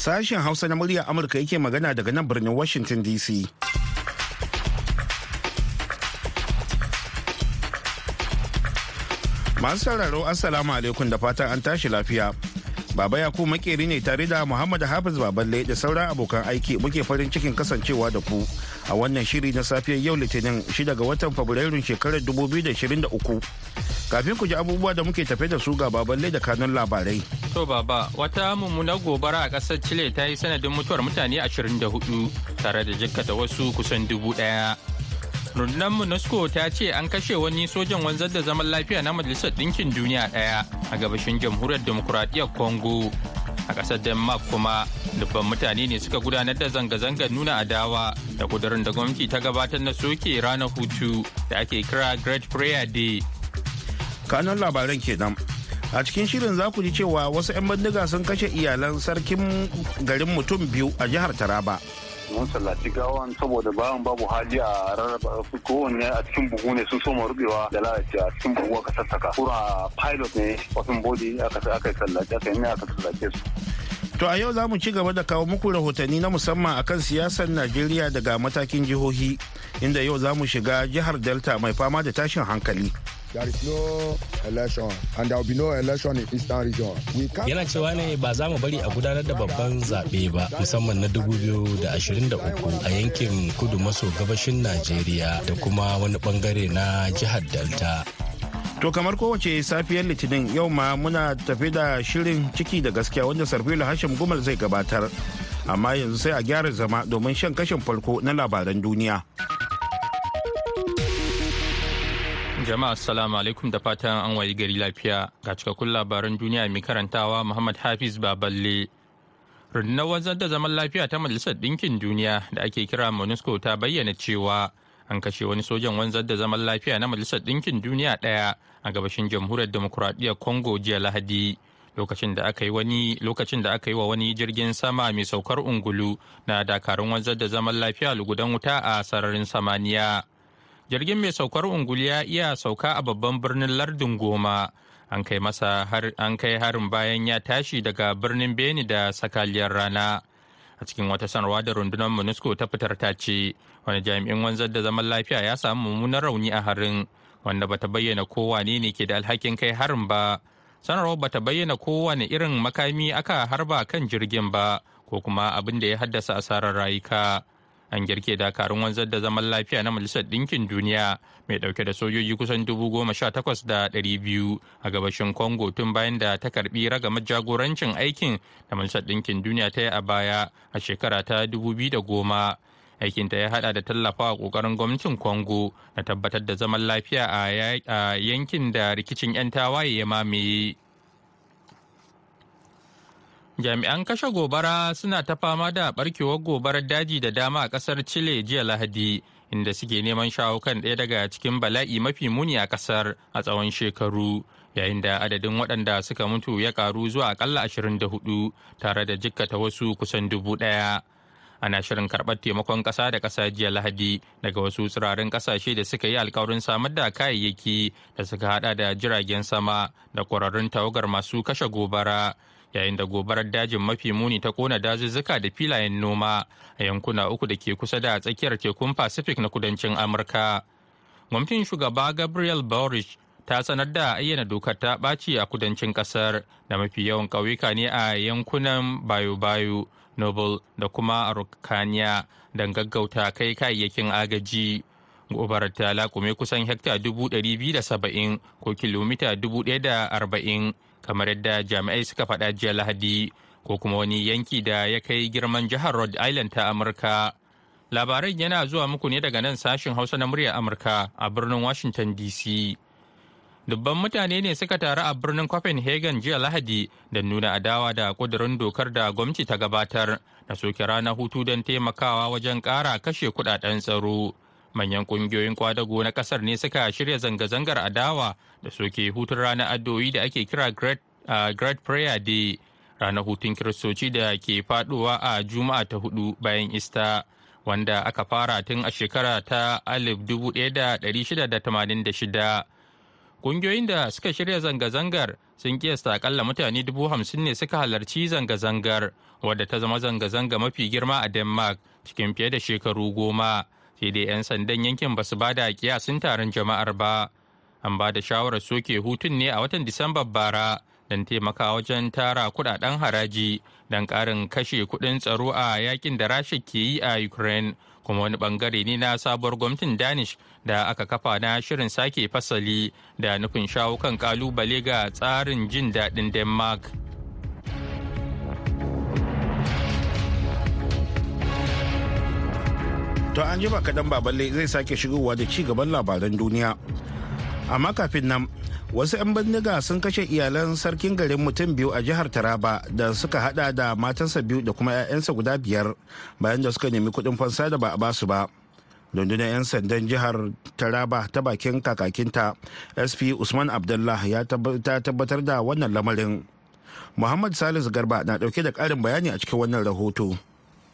Sashen Hausa na murya Amurka yake magana daga nan birnin Washington DC. Masu sauraro Assalamu alaikum da fatan an tashi lafiya. Baba Yakubu makeri ne tare da Muhammad Hafiz Baballe da sauran abokan aiki muke farin cikin kasancewa da ku a wannan shiri na safiyar yau Litinin 6 ga watan Fabrairun shekarar 2023. Kafin ku ji abubuwa da muke tafe da su ga Baballe da kanun labarai. To baba, wata mummunar gobara a ƙasar Chile ta yi sanadin mutuwar mutane 24 tare da jikkata wasu kusan dubu ɗaya. rundunar monusco ta ce an kashe wani sojan wanzar da zaman lafiya na majalisar ɗinkin duniya ɗaya a gabashin jamhuriyar demokuraɗiyyar congo a ƙasar denmark kuma dubban mutane ne suka gudanar da zanga-zangar nuna adawa da kudurin da gwamnati ta gabatar na soke ranar hutu da ake kira great prayer day. Kanun labaran kenan. A cikin shirin za ku ji cewa wasu 'yan bindiga sun kashe iyalan sarkin garin mutum biyu a jihar taraba. Mun sallaci saboda bayan babu hali a rarraba kowanne a cikin buhu ne sun soma rubewa da lalace a cikin buhu aka sassaka. Kura pilot ne wasan body aka aka sallace aka yi aka sallace su. To a yau za mu ci gaba da kawo muku rahotanni na musamman akan siyasar Najeriya daga matakin jihohi inda yau za mu shiga jihar Delta mai fama da tashin hankali. There is no election and there will be no election in eastern region. Yana cewa ne ba za mu bari a gudanar da babban zaɓe ba musamman na 2023 a yankin kudu maso gabashin Najeriya da kuma wani ɓangare na jihar Delta. To kamar kowace safiyar Litinin yau ma muna tafi da shirin ciki da gaskiya wanda Sarfila Hashim Gumal zai gabatar. Amma yanzu sai a gyara zama domin shan kashin farko na labaran duniya. Jama'a assalamu alaikum da fatan an wayi gari lafiya ga cikakkun labaran duniya mai karantawa Muhammad Hafiz Baballe. Rundunar wanzar da zaman lafiya ta Majalisar Ɗinkin Duniya da ake kira MONUSCO ta bayyana cewa an kashe wani sojan wanzar da zaman lafiya na Majalisar Ɗinkin Duniya ɗaya a gabashin Jamhuriyar Demokuraɗiyyar Congo jiya Lahadi. Lokacin da aka yi wani lokacin da aka yi wa wani jirgin sama mai saukar ungulu na dakarun wanzar da zaman lafiya lugudan wuta a sararin samaniya. Jirgin mai saukar ungulu ya iya sauka a babban birnin lardin goma. An kai masa an kai harin bayan ya tashi daga birnin beni da sakaliyar rana. A cikin wata sanarwa da rundunar monusco ta fitar ta ce wani jami'in wanzar da zaman lafiya ya samu mummunan rauni a harin wanda bata bayyana kowane ne ke da alhakin kai harin ba. Sanarwar bata bayyana kowane irin makami aka harba kan jirgin ba ko kuma abin da ya haddasa asarar rayuka. An girke dakarun wanzar da zaman lafiya na majalisar ɗinkin duniya mai ɗauke da sojoji kusan dubu goma sha takwas da ɗari biyu a gabashin congo tun bayan da ta karɓi ragamar jagorancin aikin da majalisar ɗinkin duniya ta yi a baya a shekara ta dubu biyu da goma. Aikinta ya hada da tallafawa ƙoƙarin gwamnatin congo na tabbatar da zaman lafiya a yankin da rikicin 'yan tawaye ya mamaye. Jami'an kashe gobara suna ta fama da barkewar gobarar daji da dama a ƙasar chile jiya lahadi inda suke neman shawo kan ɗaya daga cikin bala'i mafi muni a ƙasar a tsawon shekaru yayin da adadin waɗanda suka mutu ya karu zuwa akalla 24 tare da jikkata wasu kusan dubu ɗaya. Ana shirin karɓar taimakon ƙasa da ƙasa jiya lahadi daga wasu tsirarin ƙasashe da suka yi alkawarin samar da kayayyaki da suka hada da jiragen sama da ƙwararrun tawagar masu kashe gobara. Yayin da gobarar dajin mafi muni ta kona dazuzzuka da filayen noma a yankuna uku da ke kusa da tsakiyar tekun pacific na kudancin amurka. Gwamnatin shugaba gabriel borish ta sanar da ayyana dokar ta ɓaci a kudancin ƙasar da mafi yawan ƙauyuka ne a yankunan bayo-bayo noble da kuma arukaniya don gaggauta kai kayayyakin agaji. Gobarar ta lakume kusan hekta 270 ko kilomita 140 kamar yadda jami'ai suka faɗa jiya lahadi ko kuma wani yanki da ya kai girman jihar rhode island ta amurka. Labaran yana zuwa muku ne daga nan sashen hausa na muryar amurka a birnin washington dc dubban mutane ne suka taru a birnin copenhagen jiya lahadi da nuna adawa da kudurin dokar da gwamnati ta gabatar da soke ranar hutu don taimakawa wajen ƙara kashe kuɗaɗen tsaro. Manyan ƙungiyoyin kwadago na ƙasar ne suka shirya zanga-zangar adawa da soke hutun ranar addu'o'i da ake kira great, uh, great prayer day ranar hutun kiristoci da ke faɗuwa a juma'a ta huɗu bayan ista wanda aka fara tun a shekara ta 1686 Ƙungiyoyin da suka shirya zanga-zangar sun kiyasta akalla mutane dubu hamsin ne suka halarci zanga-zangar wadda ta zama zanga-zanga mafi girma a Denmark cikin fiye da shekaru goma. Sai dai 'yan sandan yankin ba su ba da kiyasin taron jama'ar ba. An ba da shawarar soke hutun ne a watan Disambar bara don taimaka wajen tara kuɗaɗen haraji don karin kashe kuɗin tsaro a yaƙin da rasha ke yi a Ukraine. kuma wani ɓangare ne na sabuwar gwamnatin danish da aka kafa na shirin sake fasali da nufin shawo kan ƙalubale ga tsarin jin daɗin denmark to an jima kaɗan baballe zai sake shigowa da ci gaban labaran duniya. Amma kafin nan wasu 'yan bindiga sun kashe iyalan sarkin garin mutum biyu a jihar taraba da suka hada da matansa biyu da kuma 'ya'yansa guda biyar bayan da suka nemi kuɗin fansa da ba a ba su ba. Rundunar 'yan sandan jihar taraba ta bakin kakakinta sp usman abdullah ya tabbatar da wannan lamarin. Muhammad salisu garba na ɗauke da karin bayani a cikin wannan rahoto.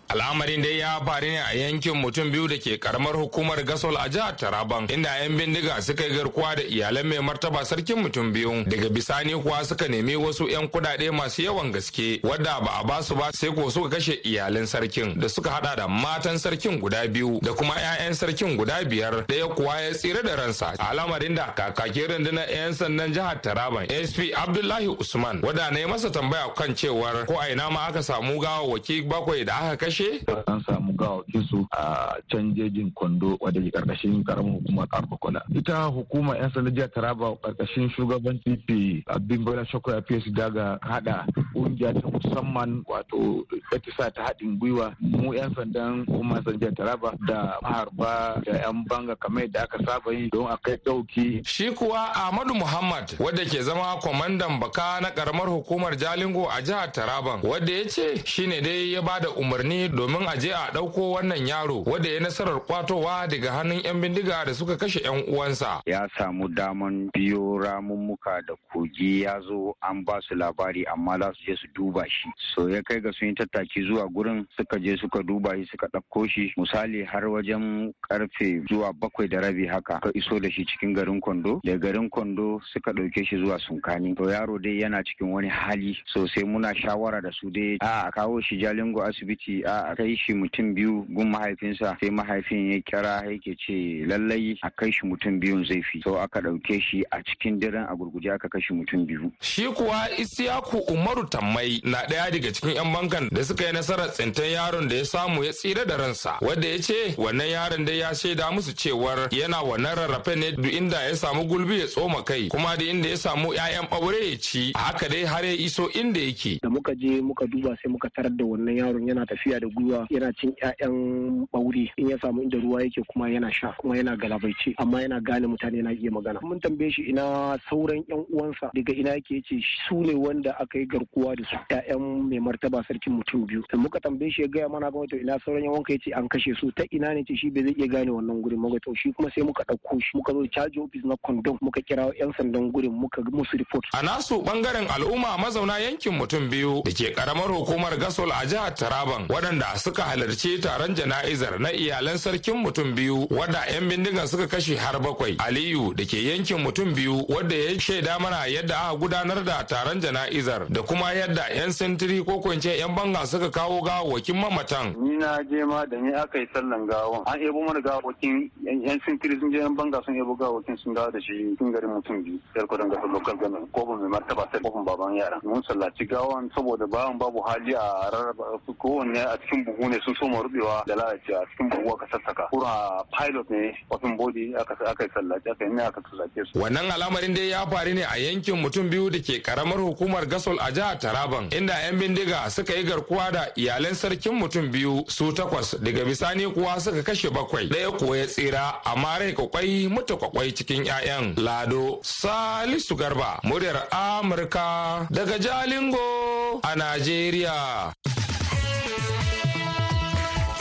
Al'amarin dai ya faru ne a yankin mutum biyu da ke karamar hukumar gasol a jihar taraban inda 'yan bindiga suka yi garkuwa da iyalan mai martaba sarkin mutum biyu. Daga bisani kuwa suka nemi wasu 'yan kudade masu yawan gaske wadda ba a ba su ba sai ko suka kashe iyalan sarkin da suka hada da matan sarkin guda biyu da kuma 'ya'yan sarkin guda biyar. Ɗaya kuwa ya tsira da ransa. Al'amarin da kakakin rundunar 'yan sandan jihar taraban sp abdullahi usman wadda na yi masa tambaya kan cewar ko a ina ma aka samu gawawwaki bakwai da aka kashe kashe? An samu gawakin su a can jejin Kwando wadda ke ƙarƙashin ƙaramin hukumar Karfakola. Ita hukumar 'yan sanda jihar Taraba ƙarƙashin shugaban TP Abin Bola Shoko ya fiye su daga hada ƙungiya ta musamman wato etisa ta haɗin gwiwa mu 'yan sandan hukumar sanda jihar Taraba da maharba da 'yan banga kamar yadda aka saba yi don a kai ɗauki. Shi kuwa Ahmadu Muhammad wadda ke zama kwamandan baka na karamar hukumar Jalingo a jihar Taraban wadda ya ce shine dai ya ba da umarni domin a je a ɗauko wannan yaro wanda ya nasarar kwatowa daga hannun 'yan bindiga da suka kashe 'yan uwansa. Ya samu daman biyo ramummuka da kogi ya zo an ba su labari amma za su je su duba shi. So ya kai ga sun yi tattaki zuwa gurin suka je suka duba shi suka ɗauko shi misali har wajen ƙarfe zuwa bakwai da rabi haka ka iso da shi cikin garin Kwando. Da garin Kwando suka ɗauke shi zuwa Sunkani. To yaro dai yana cikin wani hali sosai muna shawara da su dai a kawo shi Jalingo asibiti a kai shi mutum biyu gun mahaifinsa sai mahaifin ya kira yake ce lallai a kai shi mutum biyun zai fi so aka ɗauke shi a cikin daren a gurguje aka kashe mutum biyu. Shi kuwa Isiyaku Umaru Tammai na ɗaya daga cikin 'yan bankan da suka yi nasarar tsintan yaron da ya samu ya tsira da ransa wanda ya ce wannan yaron dai ya shaida musu cewar yana wannan rarrafe ne duk inda ya samu gulbi ya tsoma kai kuma da inda ya samu 'ya'yan ɓaure ya ci haka dai har ya iso inda yake. Da muka je muka duba sai muka tarar da wannan yaron yana tafiya da gwiwa yana cin ƴaƴan ɓaure. In ya samu inda ruwa yake kuma yana sha kuma yana galabaice amma yana gane mutane na iya magana. Mun tambaye shi ina sauran ƴan uwansa daga ina yake ya ce su ne wanda aka yi garkuwa da su. Ƴaƴan mai martaba sarkin mutum biyu. Da muka tambaye shi ya gaya mana ga to ina sauran ƴan wanka ya ce an kashe su ta ina ne ce shi bai zai iya gane wannan gurin muka to shi kuma sai muka ɗauko shi muka zo caji ofis na kondom muka kira ƴan sandan gurin muka musu report. A nasu ɓangaren al'umma mazauna yankin mutum biyu da ke karamar hukumar gasol a jihar taraban waɗanda suka halarci taron jana'izar na iyalan sarkin mutum biyu wadda 'yan bindigan suka kashe har bakwai. Aliyu da ke yankin mutum biyu wadda ya shaida mana yadda aka gudanar da taron jana'izar da kuma yadda 'yan sintiri ko kwance 'yan banga suka kawo gawawakin mamatan. Ni na je ma da ni aka yi sallan gawan an ebo mana gawawakin yan sintiri sun je 'yan banga sun ebo gawawakin sun dawo da shi cikin garin mutum biyu yar kuɗin gasar local government ko mai martaba sai kofin baban yara. Mun sallaci gawan saboda bawan babu hali a rarraba kowanne a cikin buhu ne sun soma rubewa da lalacewa cikin buhu aka sassaka. Kura pilot ne wafin body aka yi sallace aka yi ne aka sallace su. Wannan al'amarin dai ya faru ne a yankin mutum biyu da ke karamar hukumar gasol a jihar taraban inda yan bindiga suka yi garkuwa da iyalan sarkin mutum biyu su takwas. Daga bisani kuwa suka kashe bakwai. Ɗaya kuwa ya tsira amma rai kwakwai mutu kwakwai cikin 'ya'yan. Lado salisu garba muryar amurka daga jalingo a najeriya.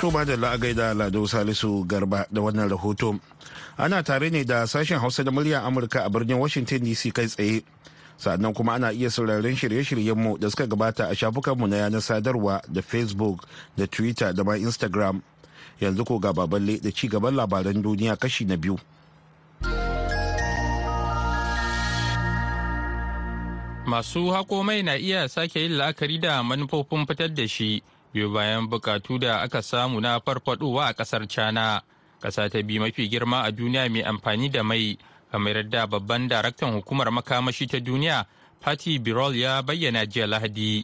To da la'agai da Lado Salisu Garba da wannan rahoto. Ana tare ne da sashen Hausa da muryar Amurka a birnin Washington DC kai tsaye. Sannan kuma ana iya sauraron shirye-shiryenmu da suka gabata a shafukanmu na yanar sadarwa da Facebook da Twitter da ma Instagram. Yanzu ko ga baballe da ci gaban labaran duniya kashi na biyu. masu hako mai na iya sake yin la'akari da manufofin fitar da shi biyu bayan bukatu da aka samu na farfadowa a ƙasar china ƙasa ta biyu mafi girma a duniya mai amfani da mai kamar yadda babban daraktan hukumar makamashi ta duniya Fatih Birol ya bayyana jiya Lahadi.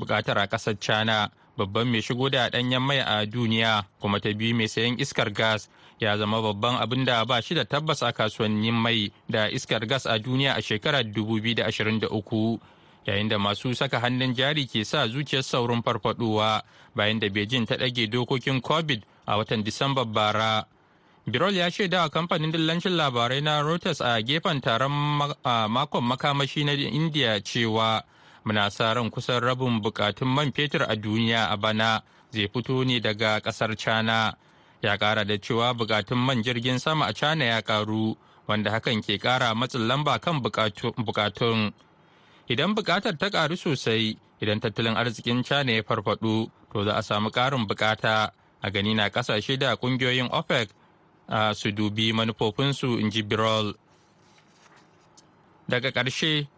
Bukatar a ƙasar China babban mai shigo da ɗanyen mai a duniya kuma ta biyu mai sayan iskar gas ya zama babban abin da ba shi da tabbas a kasuwannin mai da iskar gas a duniya a shekarar 2023 yayin da masu saka hannun jari ke sa zuciyar saurin farfadowa bayan da Beijing ta ɗage dokokin COVID a watan Disamba bara. Birol ya shaida wa kamfanin dillancin labarai na Reuters a gefen taron makon makamashi na India cewa muna sa ran kusan rabin bukatun man fetur a duniya a bana zai fito ne daga ƙasar China. Ya kara da cewa bukatun man jirgin sama a China ya karu wanda hakan ke kara matsin lamba kan bukatun. Idan buƙatar ta karu sosai idan tattalin arzikin China ya farfadu to za a samu karin buƙata a gani na ƙasashe da ƙungiyoyin OPEC su dubi manufofinsu in ji Birol. Daga ƙarshe,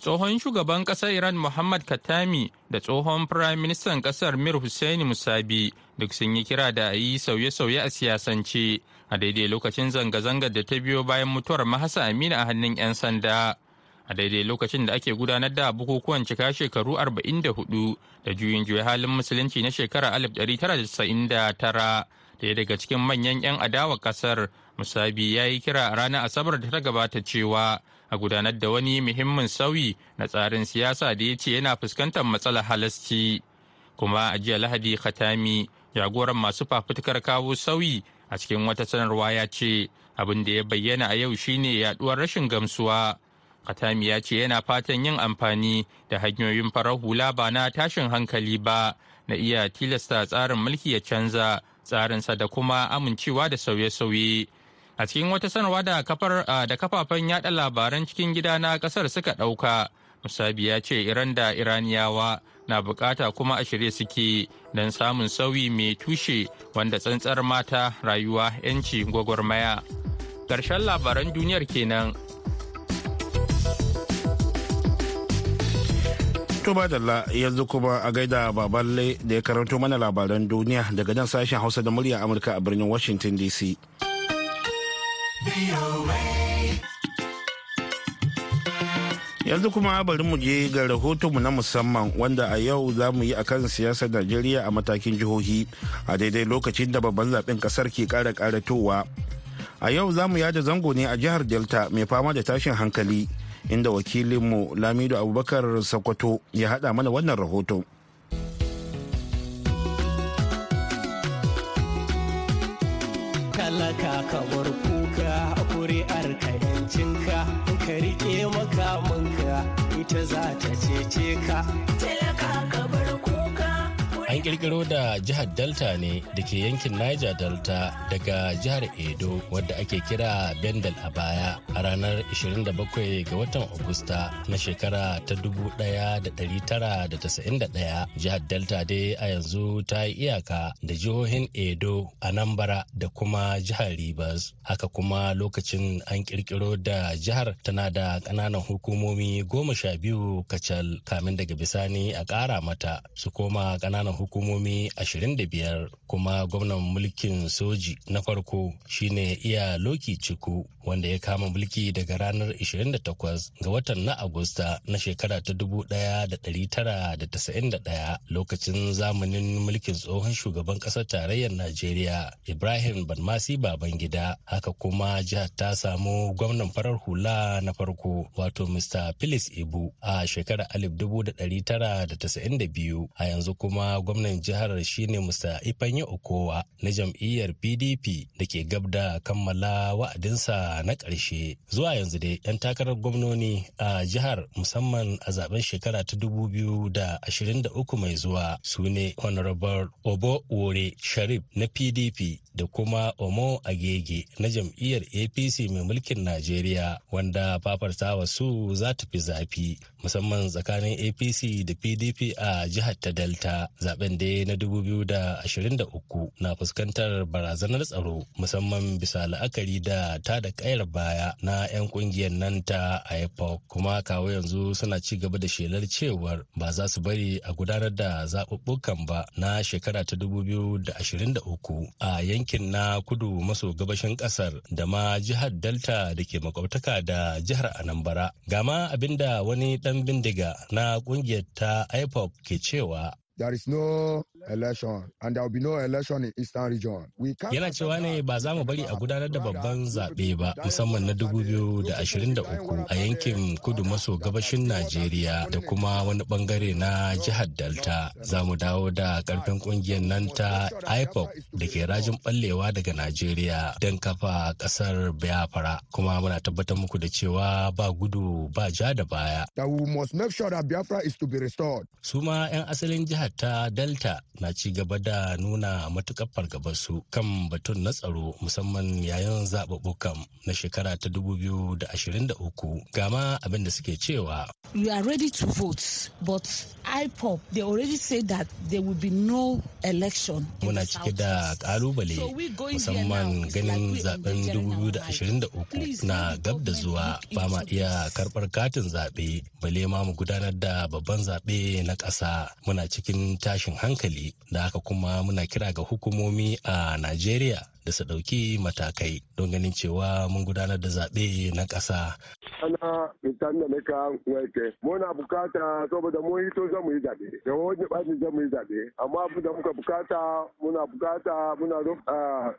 tsohon shugaban ƙasar Iran Muhammad Katami da tsohon Firayim Ministan ƙasar Mir Hussein Musabi duk sun yi kira da a yi sauye-sauye a siyasance a daidai lokacin zanga-zangar da ta biyo bayan mutuwar Mahasa Amina a hannun 'yan sanda. A daidai lokacin da ake gudanar da bukukuwan cika shekaru 44 da juyin juya halin musulunci na shekarar 1999. ɗaya daga cikin manyan 'yan adawa ƙasar musabi ya yi kira a ranar asabar da ta gabata cewa a gudanar da wani muhimmin sauyi na tsarin siyasa da ya ce yana fuskantar matsalar halasci kuma a jiya lahadi khatami jagoran masu fafutukar kawo sauyi a cikin wata sanarwa ya ce abin da ya bayyana a yau shine yaduwar rashin gamsuwa khatami ya ce yana fatan yin amfani da hanyoyin farar hula ba na tashin hankali ba na iya tilasta tsarin mulki ya canza tsarinsa da kuma amincewa da sauye-sauye. A cikin wata sanarwa da kafar da kafafen yada labaran cikin gida na ƙasar suka ɗauka, Musabi ya ce Iran da Iraniyawa na buƙata kuma a shirye suke don samun sauyi mai tushe wanda tsantsar mata rayuwa 'yanci gwagwarmaya. Ƙarshen labaran duniyar kenan. To da yanzu kuma a gaida baballe da ya karanto mana labaran duniya daga nan sashen Hausa da murya Amurka a birnin Washington DC. Yanzu kuma bari mu je ga rahotonmu na musamman wanda a yau za mu yi akan siyasar Najeriya a matakin jihohi a daidai lokacin da babban zaɓen ƙasar ke kara karatowa. A yau za mu yada zango ne a jihar Delta mai fama da tashin hankali. Inda wakilinmu lamido abubakar sakwato ya hada mana wannan rahoto. Talaka kamar kuka kuri'ar ka yancinka ka riƙe makamanka ita za ta cece ka. Talaka kamar An kirkiro da jihar Delta ne da ke yankin Niger Delta daga jihar Edo wadda ake kira Bendel a baya a ranar 27 ga watan Agusta na shekara ta 1991. Jihar Delta dai a yanzu ta yi iyaka da jihohin Edo, Anambra da kuma jihar Rivers. Haka kuma lokacin an kirkiro da jihar tana da ƙananan hukumomi goma sha biyu kacal kamin daga bisani a ƙara mata su koma ƙananan hukumomi 25 kuma gwamnan mulkin soji na farko shine iya loki ciku wanda ya kama mulki daga ranar 28 ga watan na agusta na shekara ta 1991 lokacin zamanin mulkin tsohon shugaban ƙasar tarayyar najeriya ibrahim banmasi babangida. Haka kuma jihar ta samu gwamnan farar hula na farko wato mr phyllis ibu a shekarar 1992 a yanzu kuma gwamnan jihar shine Musa Ifanye Okowa na jam'iyyar PDP da ke gab da kammala wa'adinsa na ƙarshe. Zuwa yanzu dai 'yan takarar gwamnoni a jihar musamman a zaɓen shekara ta 2023 mai zuwa su ne Honorable Obo Wore Sharif na PDP da kuma Omo Agege na jam'iyyar APC mai mulkin Najeriya wanda fafartawa su za ta fi zafi musamman tsakanin APC da PDP a jihar ta Delta. Zaben zaɓen da na 2023 na fuskantar barazanar tsaro musamman bisa la'akari da ta da kayar baya na 'yan ƙungiyar nan ta ipoc kuma kawo yanzu suna ci gaba da shelar cewar ba za su bari a gudanar da zaɓuɓɓukan ba na shekara ta 2023 a yankin na kudu maso gabashin ƙasar da ma jihar delta da ke makwabtaka da jihar anambra. Gama abin da wani ɗan bindiga na ƙungiyar ta ipoc ke cewa there is no election and there will be no election in eastern region. Yana cewa ne ba za mu bari a gudanar da babban zaɓe ba musamman na 2023 a yankin kudu maso gabashin Najeriya da kuma wani ɓangare na jihar Delta. Za mu dawo da ƙarfin ƙungiyar nan ta IPOC da ke rajin ballewa daga Najeriya don kafa ƙasar Biafra kuma muna tabbatar muku da cewa ba gudu ba ja da baya. That we must make sure that Biafra is to be restored. Su ma 'yan asalin jihar ta Delta na ci gaba da nuna matuƙar fargabarsu kan batun na tsaro musamman yayin zaɓuɓɓukan na shekara ta 2023 gama abin da suke cewa. We are ready to vote, but IPOP, they already said that there will be no election. Muna cike da ƙalubale musamman ganin zaɓen 2023 na gab da zuwa ba ma iya karɓar katin zaɓe, bale ma mu gudanar da babban zaɓe na ƙasa muna cikin tashin hankali da haka kuma muna kira ga hukumomi a Najeriya da su ɗauki matakai don ganin cewa mun gudanar da zaɓe na ƙasa. Ana mitan da nika wake muna buƙata saboda mun yi to za mu yi zaɓe. Da wani ɓaci za mu yi zaɓe. Amma abu da muka buƙata muna buƙata muna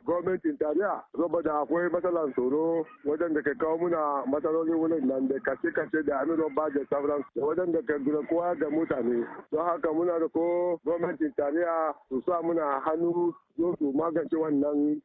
gwamnatin tarayya saboda akwai matsalar tsoro wajen da ke kawo muna matsalolin wurin nan da kashe-kashe da amiron ba da sauran da wajen da ke kowa da mutane. Don haka muna da ko gwamnatin tarayya su sa muna hannu zo su magance wannan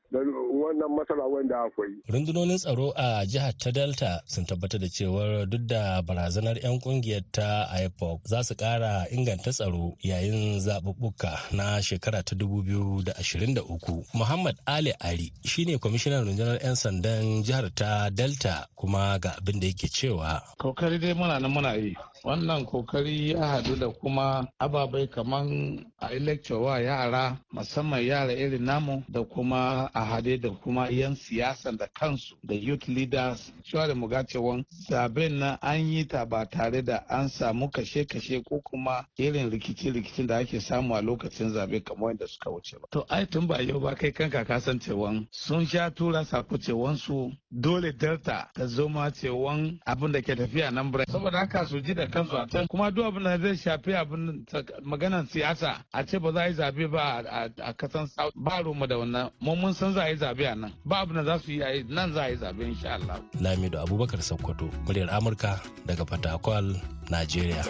wannan matsala wanda akwai. Rundunonin tsaro a jihar ta Delta sun tabbatar da cewar duk da barazanar 'yan ƙungiyar ta IPOC za su kara inganta tsaro yayin zaɓuɓɓuka na shekara ta 2023. Muhammad Ali Ari shine kwamishinan rundunar 'yan sandan jihar ta Delta kuma ga abin da yake cewa. Kokari dai muna nan muna yi. Wannan ƙoƙari ya hadu da kuma ababai kaman a wa yara musamman yara irin namu da kuma a hade da kuma yan siyasan da kansu da youth leaders. Cewa da muga cewa zaɓen na an yi ta ba tare da an samu kashe-kashe ko kuma irin rikici-rikicin da ake samu a lokacin zaɓe kamar yadda suka wuce ba. To ai tun ba yau ba kai kanka ka san cewa sun sha tura sako cewan su dole delta ta zoma cewan abin da ke tafiya nan saboda haka su ji da kansu a can kuma duk abin da zai shafi abin maganan siyasa a ce ba za a yi zaɓe ba a kasan ba mu da wannan mun mun san za a yi zaɓe a nan ba abin da za su yi nan za a yi zaɓe insha Allah. Lamido Abubakar Sokoto muryar Amurka daga Fatakwal, Najeriya.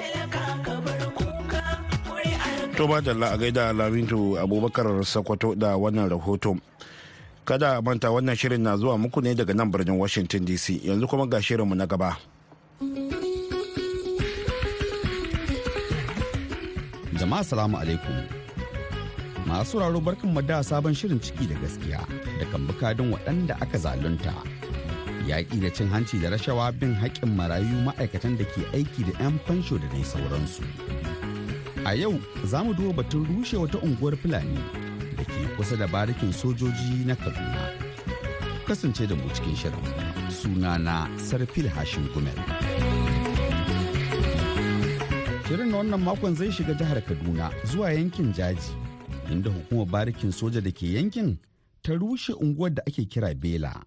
To ba da a gaida Lamido Abubakar Sokoto da wannan rahoto. Kada a manta wannan shirin na zuwa muku ne daga nan birnin Washington DC yanzu kuma ga shirinmu na gaba. Jama'a salamu alaikum. Masu raro barkan da sabon shirin ciki da gaskiya da kan bukadin waɗanda aka zalunta. Yaƙi da cin hanci da rashawa bin haƙƙin marayu ma'aikatan da ke aiki da 'yan fansho da dai sauransu. A yau za mu duba batun rushe wata unguwar fulani da ke kusa da barikin sojoji na kaduna. Kasance da mu cikin shirin. Sunana sarfil hashin gumel. Shirin na wannan makon zai shiga jihar Kaduna zuwa yankin Jaji, inda hukumar barikin soja da ke yankin ta rushe unguwar da ake kira Bela,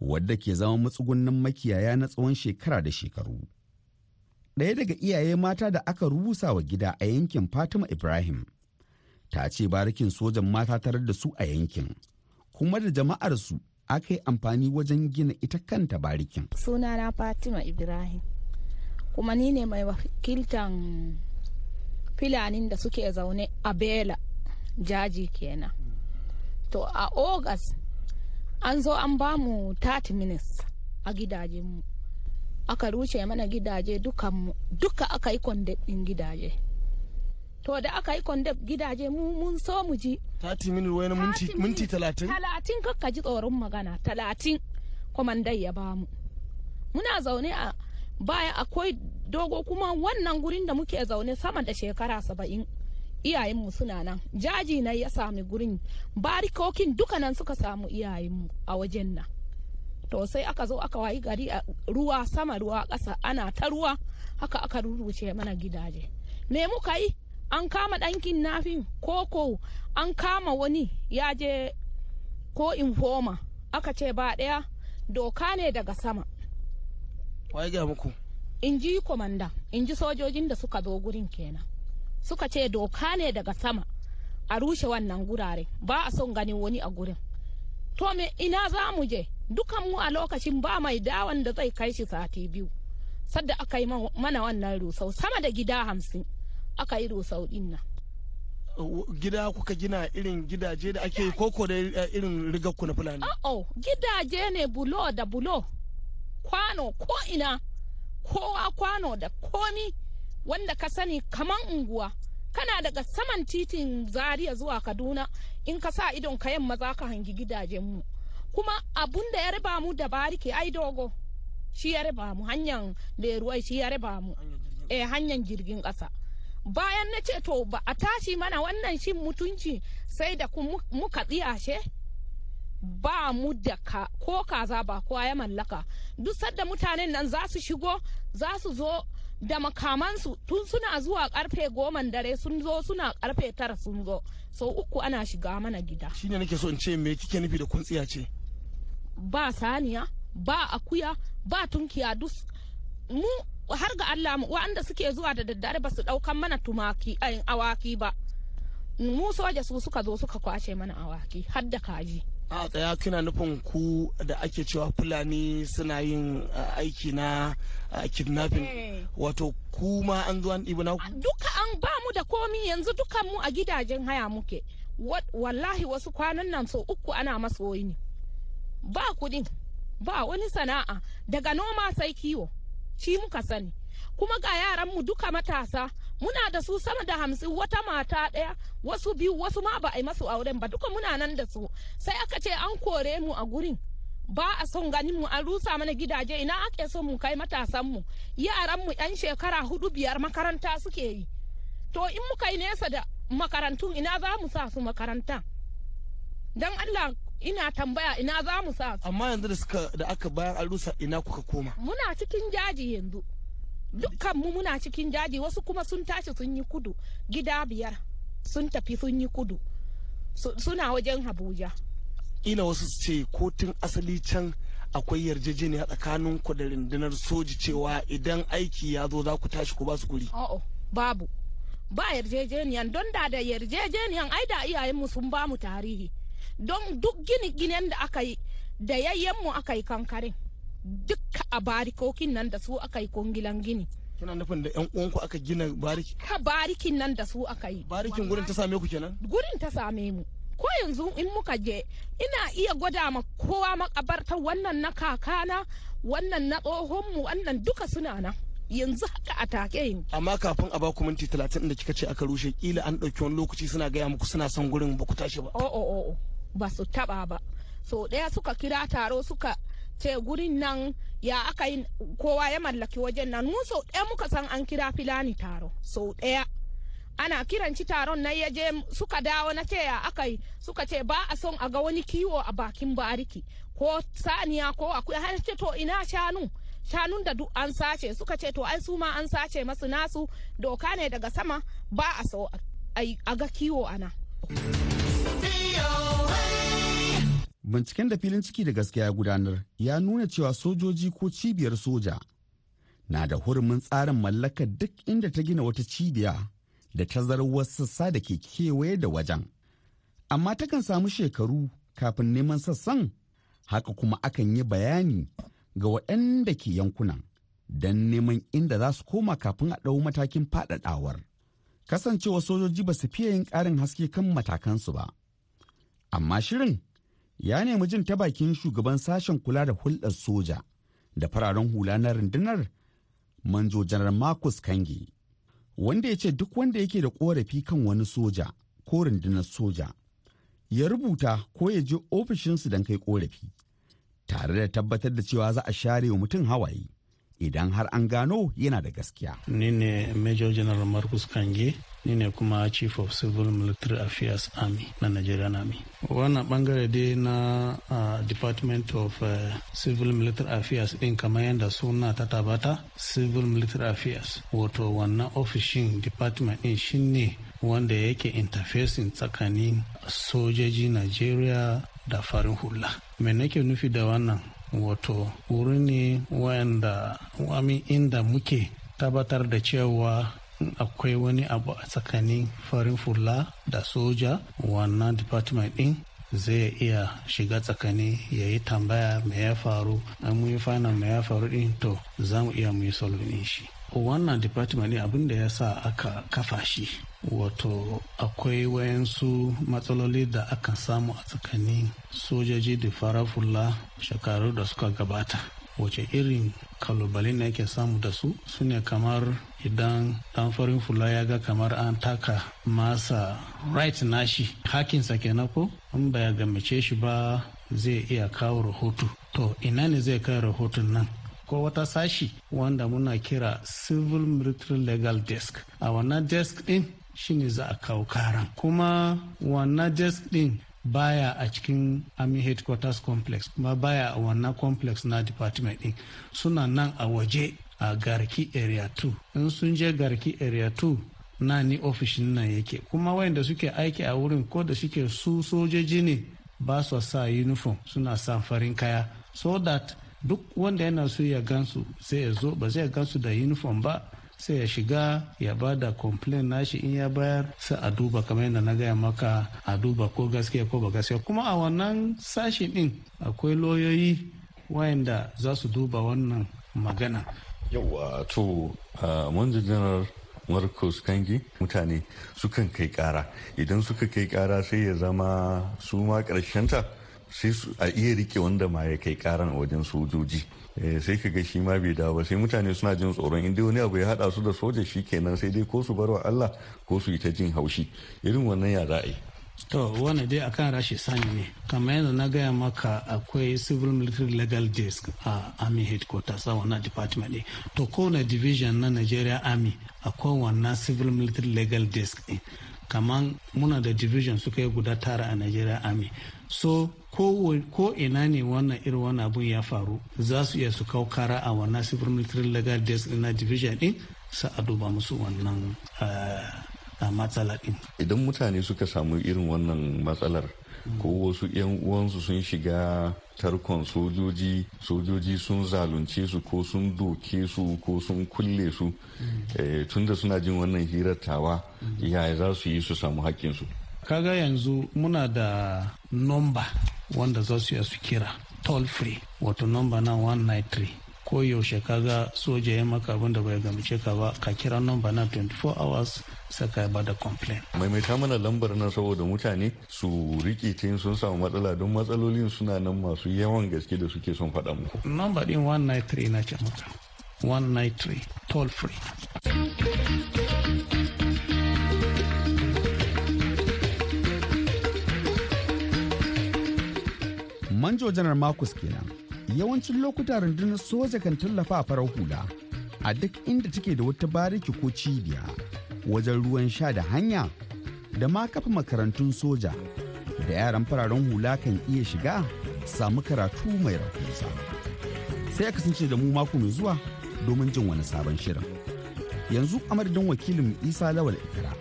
wadda ke zama matsugunan makiyaya na tsawon shekara da shekaru. Ɗaya daga iyaye mata da aka rusa wa gida a yankin Fatima Ibrahim, ta ce barikin sojan mata tarar da su a yankin, kuma da jama'arsu aka yi amfani wajen gina ita kanta barikin. Sunana Fatima Ibrahim. Kuma ni ne mai wakiltan filanin da suke zaune a bela jaji kenan. To a august an zo an ba mu 30 minutes a gidajenmu aka rushe mana gidaje dukanmu duka aka yi ɗin gidaje. To da aka yi kwandab gidaje mu mun so mu ji. 30 minutes wani minti 30 talatin? Kakka ji tsoron magana. Talatin. Kwamandai ya ba mu muna zaune a baya akwai dogo kuma wannan gurin da muke zaune sama da shekara saba'in iyayenmu suna nan. Jaji na ya sami gurin barikokin duka nan suka samu iyayenmu a wajen nan. To sai aka zo aka wayi gari a ruwa sama ruwa ƙasa ana ta ruwa haka aka ruruce mana gidaje. Me muka yi? An kama ɗankin nafin koko an kama wani ya je ko infoma aka ce ba ɗaya doka ne daga sama. Ga muku? In ji komanda in ji sojojin da suka zo gurin kenan. Suka ce doka ne daga sama a rushe wannan gurare. Ba a son ganin wani a gurin. To me ina za mu je? Dukan mu a lokacin ba mai dawan da zai kai shi sati biyu. Sadda aka yi mana wannan rusau sama da gida hamsin aka yi rusau ɗin nan. Gida kuka gina irin gidaje da ake koko da irin rigakku na fulani? Oh gidaje ne bulo da bulo. Kwano ko ina kowa kwano da komi wanda ka sani kaman unguwa. Kana daga saman titin zaria zuwa kaduna in ka sa idon ka yamma za ka hangi gidajenmu kuma abun da ya riba mu da bariki ai dogo shi ya riba mu. Hanyar leruwai shi ya riba mu. Eh hanyar jirgin ƙasa. Bayan na ce to ba a tashi mana wannan shin mutunci sai da muka tsiyashe ba mu da ka ko kaza ba kowa ya mallaka. Duk sadda mutanen nan za su shigo za su zo da makamansu. Tun suna zuwa ƙarfe goman dare sun zo suna ƙarfe tara sun zo. Sau uku ana shiga mana gida. Shine nake so in ce me kike nufi da kuntsiya ce? Ba saniya ba akuya ba tunkiya duk mu har ga Allah wanda suke zuwa da daddare ba su ɗaukan mana tumaki ayin awaki ba. Mu soja su suka zo suka ƙwace mana awaki har da kaji. A tsaya kina nufin ku da ake cewa fulani suna yin aiki na kidnapping. Wato ku ma an zo an ɗibi na duka an ba mu da komi yanzu dukan mu a gidajen haya muke. Wallahi wasu kwanan nan so uku ana masoyi ne. Ba kuɗin ba wani sana'a. Daga noma sai kiwo shi muka sani. Kuma ga yaran mu duka matasa muna da su sama da hamsin wata mata ɗaya wasu biyu wasu ma ba a yi masu auren ba. Duka muna nan da su. Sai aka ce an kore mu a gurin. Ba a son ganin mu an rusa mana gidaje. Ina ake son mu kai matasan mu yaran mu yan shekara huɗu biyar makaranta suke yi. To in muka yi nesa da makarantun ina za mu sa su makaranta? Dan Allah ina tambaya ina za mu sa su? Amma yanzu da suka da aka bayan an rusa ina kuka koma? Muna cikin jaji yanzu. Dukkan mu muna cikin daji wasu kuma sun tashi sun yi kudu gida biyar sun tafi sun yi kudu suna wajen Abuja. ina wasu su ce kotun asali can akwai yarjejeniya tsakanin ku da rundunar soji cewa idan aiki ya zo za ku tashi ku ba su guri? Oh, babu. Ba yarjejeniyan don da da yarjejeniyan ai da iyayenmu sun ba mu tarihi. Don duk gini ginen da aka yi da yayyenmu aka yi kankarin. Dukka a barikokin nan da su aka yi kungilan gini. Kina nufin da yan uwanku aka gina bariki? Ka barikin nan da su aka yi. Barikin gurin ta same ku kenan? Gurin ta same mu. Ko yanzu in muka je ina iya gwada ma kowa makabartar wannan na kakana wannan na tsohonmu wannan duka suna nan. yanzu haka a take yin. Amma kafin a baku minti talatin da kika ce aka rushe kila an ɗauki wani lokaci suna gaya muku suna son gurin ba ku tashi ba. O o o ba su taɓa ba. So ɗaya suka kira taro suka ce gurin nan ya aka yi kowa ya mallaki wajen nan. Mu sau ɗaya muka san an kira filani taro sau ɗaya. Ana kiranci taron na ya je suka dawo na ce ya aka yi suka ce ba a son a ga wani kiwo a bakin bariki ko saniya ko akwai har ce to ina shanu? Shanun da duk an sace. Suka ce to ai su ma an sace masu nasu. Doka ne daga sama ba a so a ga kiwo ana. Binciken da filin ciki da gaskiya gudanar ya nuna cewa sojoji ko cibiyar soja na da hurumin tsarin mallakar duk inda ta gina wata cibiya da tazarar sassa da ke kewaye da wajen. Amma takan samu shekaru kafin neman sassan haka kuma akan yi bayani ga waɗanda ke yankunan don neman inda za su koma kafin a ɗau matakin faɗaɗawar. Kasancewa sojoji ba su fiye yin ƙarin haske kan matakansu ba. Amma shirin ya nemi jin ta bakin shugaban sashen kula da hulɗar soja da fararen hula na rundunar manjo janar marcus kange wanda ya ce duk wanda yake da korafi kan wani soja ko rundunar soja ya rubuta ko ya je ofishinsu don kai korafi tare da tabbatar da cewa za a share wa mutum hawaye. Idan har an gano yana da gaskiya. Ni ne Major General Marcus Kange, ni ne kuma Chief of Civil Military Affairs Army na Nigerian Army. Wannan ɓangare dai na uh, Department of uh, Civil Military Affairs din kamar yadda suna ta tabata Civil Military Affairs wato wannan ofishin department din shine wanda yake interfacing tsakanin sojoji Nigeria da farin hula. Me nake nufi da wannan wato wuri ne wanda wami inda muke tabbatar da cewa akwai wani abu a tsakanin farin fula da soja. Wannan department din zai iya shiga tsakani ya yi tambaya me ya faru. An mu yi fana me ya faru din to za mu iya mu yi shi. Wannan department ne abin da ya sa aka kafa shi wato akwai wayansu matsaloli da aka samu a tsakanin sojoji da fara fula shekaru da suka gabata. Wace irin ƙalubale ne yake samu da su? Su ne kamar idan dan farin fula ya ga kamar an taka masa right nashi hakinsa kenan ko? In ba ya gamace shi ba zai iya kawo rahoto. To ina ne zai kai rahoton nan? Ko wata sashi wanda muna kira civil military legal desk. A wannan desk din shine za a kawo karan. Kuma wannan desk din baya a cikin army headquarters complex kuma baya a wannan complex na department din. Suna nan a waje a garki area 2 in sun je garki area 2 na ni ofishin nan yake. Kuma wayanda suke aiki a wurin ko da suke su sojoji ne ba su sa uniform suna sa farin kaya. So that duk wanda yana so ya gansu sai ya zo ba zai gansu da uniform ba sai ya shiga ya ba da complain nashi in ya bayar sai a duba kamar yadda na gaya maka a duba ko gaskiya ko ba gaskiya. Kuma a wannan sashi din akwai loyoyi wayanda za su duba wannan magana. Yawa to manzo janar marcus kangi mutane sukan kai kara idan suka kai kara sai ya zama su ma ta sai a iya riƙe wanda ma ya kai karan wajen sojoji. Sai ka ga shi ma bai dawo ba. Sai mutane suna jin tsoron inda wani abu ya hada su da soja shi kenan sai dai ko su bar wa Allah ko su yi ta jin haushi. Irin wannan ya za a yi? To wani dai akan rashi sani ne. Kamar yadda na gaya maka akwai civil military legal desk a army headquarters a wannan department ne. To kowane division na nigeria army akwai wannan civil military legal desk ne kamar muna da division suka yi guda tara a nigeria army. So ko ina ne wannan irin wannan abun ya faru za su iya su kawo kara a wannan civil military legal desk na division din sa a duba musu wannan a matsala din. Idan mutane suka samu irin wannan matsalar ko wasu 'yan uwansu sun shiga tarkon sojoji sojoji sun zalunce su ko sun doke su ko sun kulle su tunda suna jin wannan hirar tawa yaya za su yi su samu hakkinsu kaga yanzu muna da nomba wanda za su su kira toll free wato nomba na 193 ko yaushe kaga soja ya maka abin da bai gamice ka ba ka kira nomba na 24 hours sai ka ba da complain maimaita mana lambar nan saboda mutane su riƙe ta sun samu matsala don matsalolin suna nan masu yawan gaske da suke son faɗa muku. Nomba din 193 na ce maka. 193 toll free. Manjo janar Marcus kenan. Yawancin lokuta rundunar soja kan tallafa farar hula a duk inda take da wata bariki ko cibiya wajen ruwan sha da hanya da ma kafa makarantun soja da yaran fararen hula kan iya shiga samu karatu mai rahusa. Sai kasance da mu mako mai zuwa domin jin wani sabon shirin. Yanzu a madadin wakilin isa lawal ikira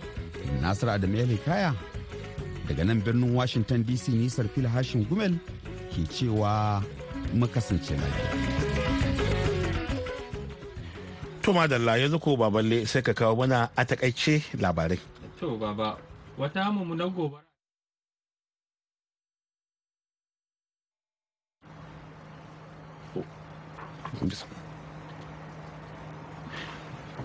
nasir adam ya kaya daga nan birnin washington dc nisar fil hashin gumel ke cewa kasance lafiya. To madalla yanzu ko baballe sai ka kawo mana a taƙaice labarai. To baba, wata mummunar gobara.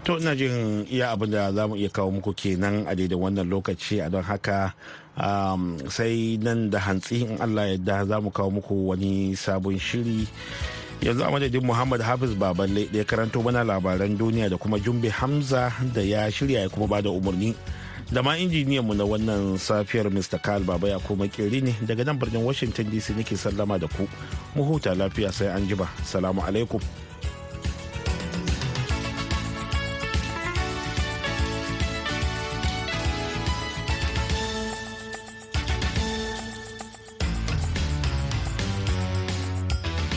To ina jin iya abin da za mu iya kawo muku kenan a daidai wannan lokaci. A don haka um, sai nan da hantsi in Allah yadda za mu kawo muku wani sabon shiri. yanzu a madadin muhammad hafiz baballe da ya karanto mana labaran duniya da kuma jumbe hamza da ya shirya ya kuma ba da umarni da ma mu na wannan safiyar mr karl baba ya kuma kiri ne. Daga nan birnin washington dc nake sallama da ku. Mu huta lafiya sai an jiba salamu alaikum.